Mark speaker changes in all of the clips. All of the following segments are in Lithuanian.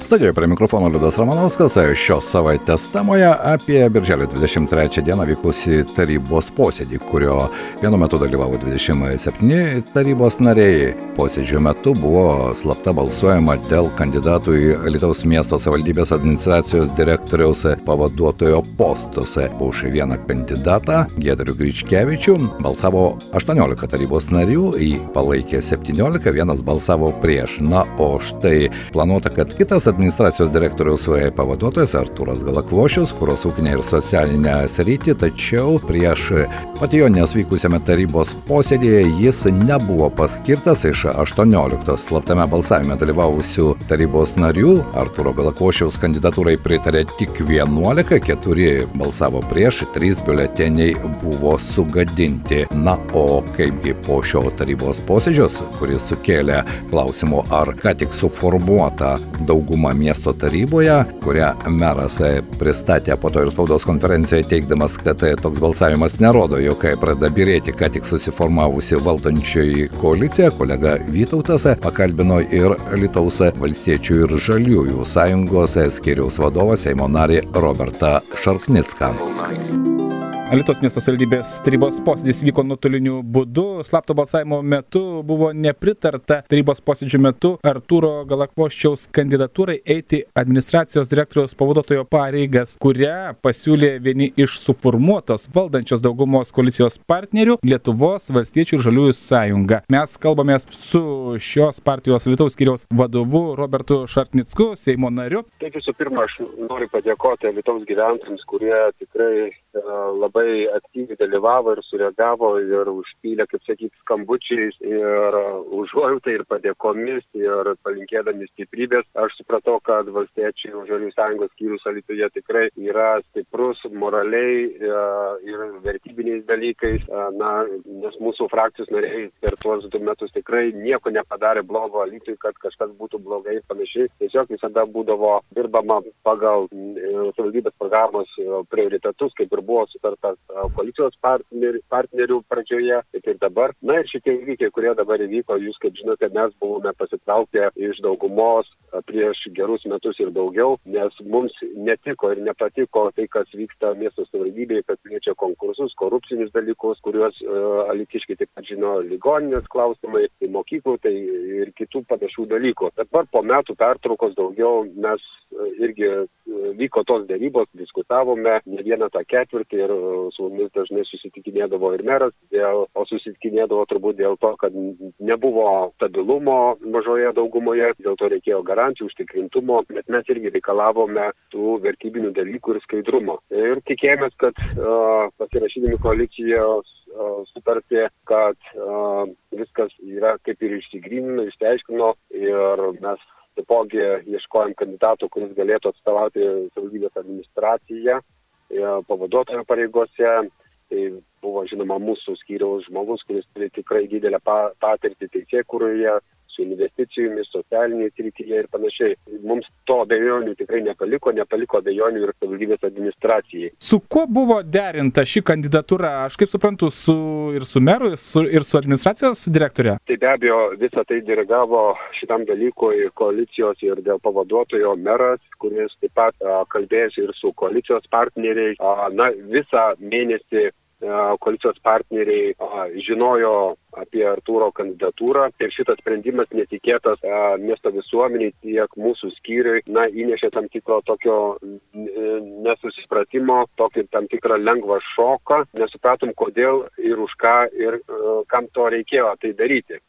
Speaker 1: Studijoje prie mikrofono Liudas Ramanauskas, šios savaitės temoje apie Birželio 23 dieną vykusi tarybos posėdį, kurio vienu metu dalyvavo 27 tarybos nariai. Posėdžio metu buvo slapta balsuojama dėl kandidatų į Lietuvos miesto savivaldybės administracijos direktoriaus pavaduotojo postus. Už vieną kandidatą, Gedrių Gričkevičių, balsavo 18 tarybos narių, jį palaikė 17, vienas balsavo prieš. Na, o štai planuota, kad kitas administracijos direktoriaus pavaduotojas Artūras Galakvošius, kuros ūkinė ir socialinė sritį, tačiau prieš patijonės vykusiame tarybos posėdėje jis nebuvo paskirtas iš 18 slaptame balsavime dalyvavusių tarybos narių. Artūro Galakvošiaus kandidatūrai pritarė tik 11, 4 balsavo prieš, 3 biuleteniai buvo sugadinti. Na, o kaipgi po šio tarybos posėdžios, kuris sukėlė klausimų, ar ką tik suformuota dauguma sprendimą miesto taryboje, kurią meras pristatė po to ir spaudos konferencijoje teikdamas, kad toks balsavimas nerodo, jog pradeda birėti ką tik susiformavusi valdančioji koalicija. Kolega Vytautas pakalbino ir Lietuvos valstiečių ir žaliųjų sąjungos skiriaus vadovą Seimo narį Robertą Šarknicką.
Speaker 2: Alitos miesto saldybės tarybos posėdis vyko nuotoliniu būdu. Slapto balsavimo metu buvo nepritarta tarybos posėdžio metu Artūro Galakvoščiaus kandidatūrai eiti administracijos direktoriaus pavaduotojo pareigas, kurią pasiūlė vieni iš suformuotos valdančios daugumos koalicijos partnerių Lietuvos valstiečių ir žaliųjų sąjunga. Mes kalbamės su šios partijos Lietuvos skyriaus vadovu Robertu Šartnicku, Seimo nariu.
Speaker 3: Taip visų pirma, aš noriu padėkoti Lietuvos gyventojams, kurie tikrai labai labai aktyviai dalyvavo ir sureagavo ir užpylė, kaip sakyti, skambučiais ir užuojautai ir padėkomis ir palinkėdami stiprybės. Aš supratau, kad valstiečiai žalių sąjungos skyrius Alitoje tikrai yra stiprus moraliai e, ir vertybiniais dalykais, e, na, nes mūsų frakcijos nariai per tuos du metus tikrai nieko nepadarė blogo Alitui, kad kažkas būtų blogai ir panašiai. Tiesiog visada būdavo dirbama pagal e, savivaldybės programos prioritetus, kaip ir buvo sutarta koalicijos partnerių, partnerių pradžioje, taip ir dabar. Na ir šitie įvykiai, kurie dabar įvyko, jūs kaip žinote, mes buvome pasitraukę iš daugumos prieš gerus metus ir daugiau, nes mums netiko ir nepatiko tai, kas vyksta miesto savivaldybėje, kad liečia konkursus, korupcinius dalykus, kuriuos uh, alitiškai taip pat žino ligoninės klausimai, tai mokyklų, tai ir kitų panašių dalykų. Dabar po metų pertraukos daugiau mes irgi vyko tos dėrybos, diskutavome ne vieną tą ketvirtį ir su mumis dažnai susitikinėdavo ir meras, dėl, o susitikinėdavo turbūt dėl to, kad nebuvo stabilumo mažoje daugumoje, dėl to reikėjo garantijų, užtikrintumo, bet mes irgi reikalavome tų vertybinių dalykų ir skaidrumo. Ir tikėjomės, kad uh, pasirašydami koalicijos sutartį, kad uh, viskas yra kaip ir išsigrynino, išsiaiškino ir mes taipogi ieškojom kandidato, kuris galėtų atstovauti savivaldybės administraciją pavaduotojo pareigose. Tai buvo žinoma mūsų skyriaus žmogus, kuris turi tikrai didelę patirtį teisėkūroje, su investicijomis, socialinėje srityje ir panašiai. Mums to abejonių tikrai nepaliko, nepaliko abejonių ir savivaldybės administracijai.
Speaker 2: Su kuo buvo derinta ši kandidatūra, aš kaip suprantu, su, ir su meru, ir su, ir su administracijos direktorė?
Speaker 3: Tai be abejo, visą tai dirigavo šitam dalykui koalicijos ir dėl pavaduotojo meras, kuris taip pat kalbėjosi ir su koalicijos partneriais. A, na, visą mėnesį koalicijos partneriai žinojo apie Artūro kandidatūrą ir šitas sprendimas netikėtas miesto visuomeniai tiek mūsų skyriui, na, įnešė tam tikro tokio nesusipratimo, tokį tam tikrą lengvą šoką, nesupratom kodėl ir už ką ir kam to reikėjo tai daryti.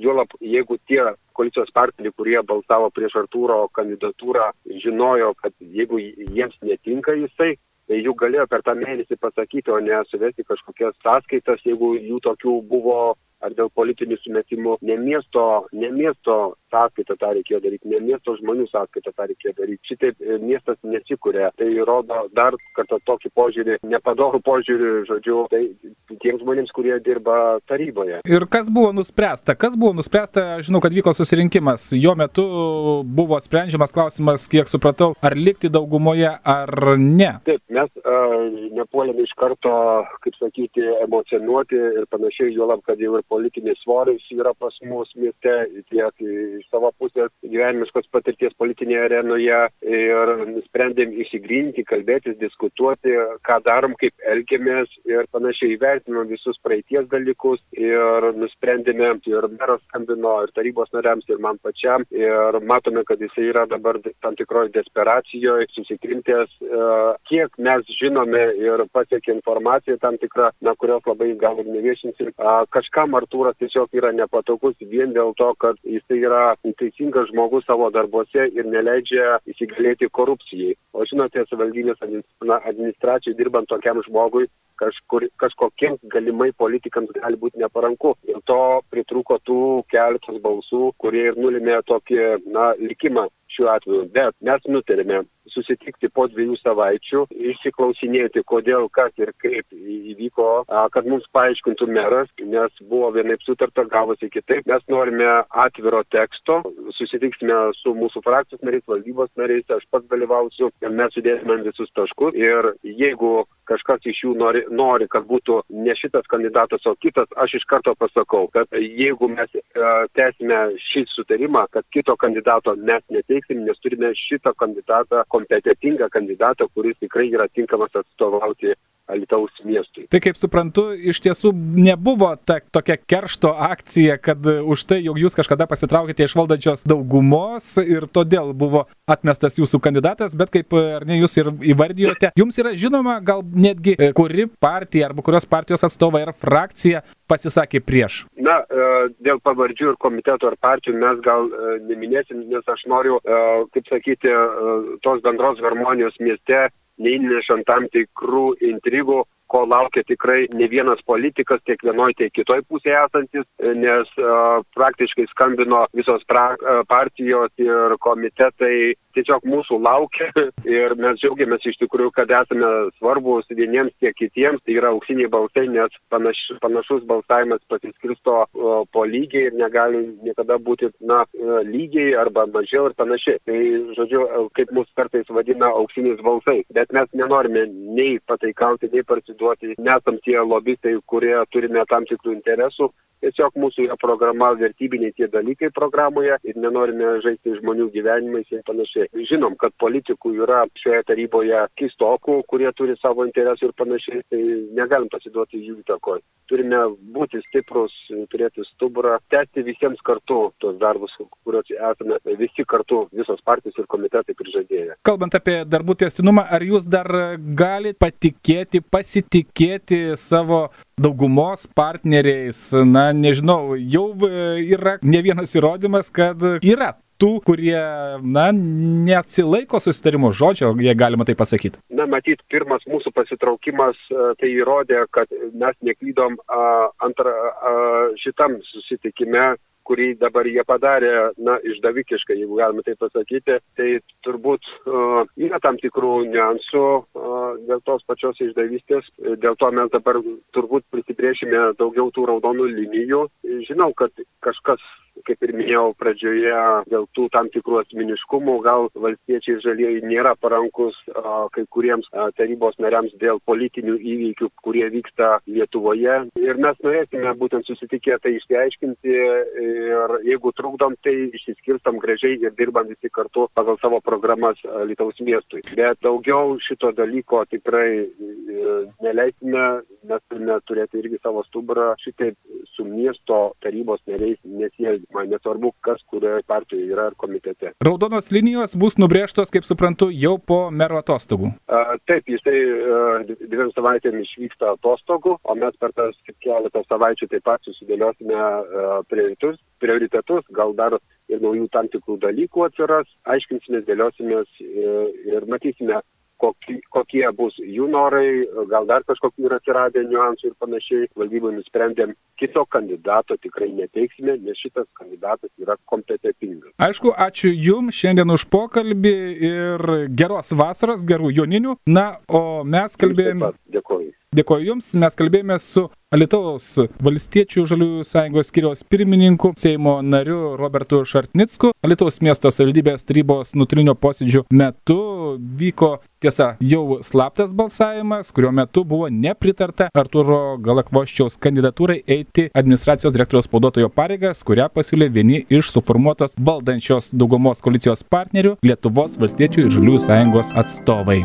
Speaker 3: Juolab, jeigu tie koalicijos partneriai, kurie balsavo prieš Artūro kandidatūrą, žinojo, kad jeigu jiems netinka jisai, juk galėjo per tą mėnesį pasakyti, o ne suvesti kažkokias sąskaitas, jeigu jų tokių buvo ar dėl politinių sumetimų, ne miesto, ne miesto sąskaitą tą reikėjo daryti, ne miesto žmonių sąskaitą tą reikėjo daryti. Šitaip e, miestas nesikūrė. Tai rodo dar kartą tokį požiūrį, nepadorų požiūrį, žodžiu, tai tiems žmonėms, kurie dirba taryboje.
Speaker 2: Ir kas buvo nuspręsta? Kas buvo nuspręsta, žinau, kad vyko susirinkimas. Jo metu buvo sprendžiamas klausimas, kiek supratau, ar likti daugumoje ar ne.
Speaker 3: Taip, mes uh, nepuolėme iš karto, kaip sakyti, emocionuoti ir panašiai, juolab, kad jau ir politinis svoris yra pas mus mieste, tiek iš savo pusės gyvenimiškos patirties politinėje arenoje ir nusprendėm įsigrinti, kalbėtis, diskutuoti, ką darom, kaip elgiamės ir panašiai įvertinom visus praeities dalykus ir nusprendėme ir meras skambino ir tarybos nariams ir man pačiam ir matome, kad jisai yra dabar tam tikroje desperacijoje, susikrintęs, kiek mes žinome ir pasiekė informaciją tam tikrą, na, kurios labai gal ir neviešinsim. Kažkam Artūras tiesiog yra nepatogus vien dėl to, kad jisai yra teisingas žmogus savo darbuose ir neleidžia įsigalėti korupcijai. O žinote, savivaldybės administracijai dirbant tokiam žmogui, kažkur, kažkokiems galimai politikams gali būti neparanku. Ir to pritruko tų keletos balsų, kurie ir nulėmė tokį, na, likimą šiuo atveju. Bet mes nutarėme susitikti po dviejų savaičių, išsiklausinėti, kodėl, kas ir kaip įvyko, kad mums paaiškintų meras, nes buvo vienaip sutarta, gavosi kitaip. Mes norime atviro teksto, susitiksime su mūsų frakcijos nariais, valdybos nariais, aš pats dalyvausiu, mes sudėsime visus taškus ir jeigu kažkas iš jų nori, nori, kad būtų ne šitas kandidatas, o kitas, aš iš karto pasakau, kad jeigu mes e, tęsime šį sutarimą, kad kito kandidato mes neteiksim, nes turime šitą kandidatą, kompetitingą kandidatą, kuris tikrai yra tinkamas atstovauti Alitaus miestui.
Speaker 2: Tai kaip suprantu, iš tiesų nebuvo ta tokia keršto akcija, kad už tai, jog jūs kažkada pasitraukite iš valdančios daugumos ir todėl buvo atmestas jūsų kandidatas, bet kaip ar ne jūs ir įvardijote, jums yra žinoma gal netgi kuri partija arba kurios partijos atstovai ar frakcija pasisakė prieš.
Speaker 3: Na, dėl pavardžių ir komiteto ar partijų mes gal neminėsim, nes aš noriu, kaip sakyti, tos bendros harmonijos mieste neįnešant tam tikrų intrigų, ko laukia tikrai ne vienas politikas, tiek vienoje, tiek kitoje pusėje esantis, nes praktiškai skambino visos pra, partijos ir komitetai tiesiog mūsų laukia ir mes džiaugiamės iš tikrųjų, kad esame svarbus vieniems tiek kitiems, tai yra auksiniai balsai, nes panaš, panašus balsavimas pasiskirsto po lygiai ir negali niekada būti, na, lygiai arba mažiau ir panašiai. Tai, žodžiu, kaip mūsų kartais vadina auksiniais balsai. Bet mes nenorime nei pataikauti, nei parsiduoti duoti, nesam tie lobistai, kurie turime tam tikrų interesų. Tiesiog mūsų yra programa vertybiniai tie dalykai programoje ir nenorime žaisti žmonių gyvenimais ir panašiai. Žinom, kad politikų yra šioje taryboje keistokų, kurie turi savo interesų ir panašiai, tai negalim pasiduoti jų įtakoj. Turime būti stiprus, turėti stuburą, tęsti visiems kartu tos darbus, kuriuos esame visi kartu, visos partijos ir komitetai prižadėję.
Speaker 2: Kalbant apie darbų testinumą, ar jūs dar galite patikėti, pasitikėti? tikėti savo daugumos partneriais, na nežinau, jau yra ne vienas įrodymas, kad yra tų, kurie, na, neatsilaiko susitarimo žodžio, jei galima tai pasakyti?
Speaker 3: Na, matyt, pirmas mūsų pasitraukimas tai įrodė, kad mes neklydom antrą šitam susitikime kurį dabar jie padarė, na, išdavikiškai, jeigu galima tai pasakyti, tai turbūt uh, yra tam tikrų niuansų uh, dėl tos pačios išdavystės, dėl to mes dabar turbūt prisipriešime daugiau tų raudonų linijų. Žinau, kad kažkas kaip ir minėjau pradžioje, dėl tų tam tikrų asmeniškumų, gal valstiečiai žalieji nėra parankus a, kai kuriems a, tarybos nariams dėl politinių įvykių, kurie vyksta Lietuvoje. Ir mes norėsime būtent susitikę tai išsiaiškinti ir jeigu trukdom, tai išsiskirstam gražiai ir dirbam visi kartu pagal savo programas Lietuvos miestui. Bet daugiau šito dalyko tikrai e, neleisime, mes turime turėti irgi savo stuburą šitaip su miesto tarybos nariais nesielgti man nesvarbu, kas kurioje partijoje yra ar komitete.
Speaker 2: Raudonos linijos bus nubrėžtos, kaip suprantu, jau po mero atostogų.
Speaker 3: A, taip, jisai dviem savaitėm išvyksta atostogų, o mes per tas keletą savaičių taip pat susidėliosime prioritetus, prioritetus, gal dar ir naujų tam tikrų dalykų atsiras, aiškinsimės, dėliosimės ir matysime, kokie, kokie bus jų norai, gal dar kažkokių yra atsiradę niuansų ir panašiai. Valdybai nusprendėm kito kandidato tikrai neteiksime, nes šitas kandidatas yra kompetitingas.
Speaker 2: Aišku, ačiū Jums šiandien už pokalbį ir geros vasaros, gerų joninių. Na, o mes kalbėjome.
Speaker 3: Dėkuoju.
Speaker 2: Dėkoju Jums, mes kalbėjome su Alitaus valstiečių žaliųjų sąjungos skiriaus pirmininku, Seimo nariu Robertu Šartnicku. Alitaus miesto savivaldybės tarybos nutrilinio posėdžio metu vyko tiesa jau slaptas balsavimas, kurio metu buvo nepritarta Arturo Galakvoščiaus kandidatūrai eiti administracijos direktoriaus paudotojo pareigas, kurią pasiūlė vieni iš suformuotos valdančios daugumos koalicijos partnerių Lietuvos valstiečių ir žaliųjų sąjungos atstovai.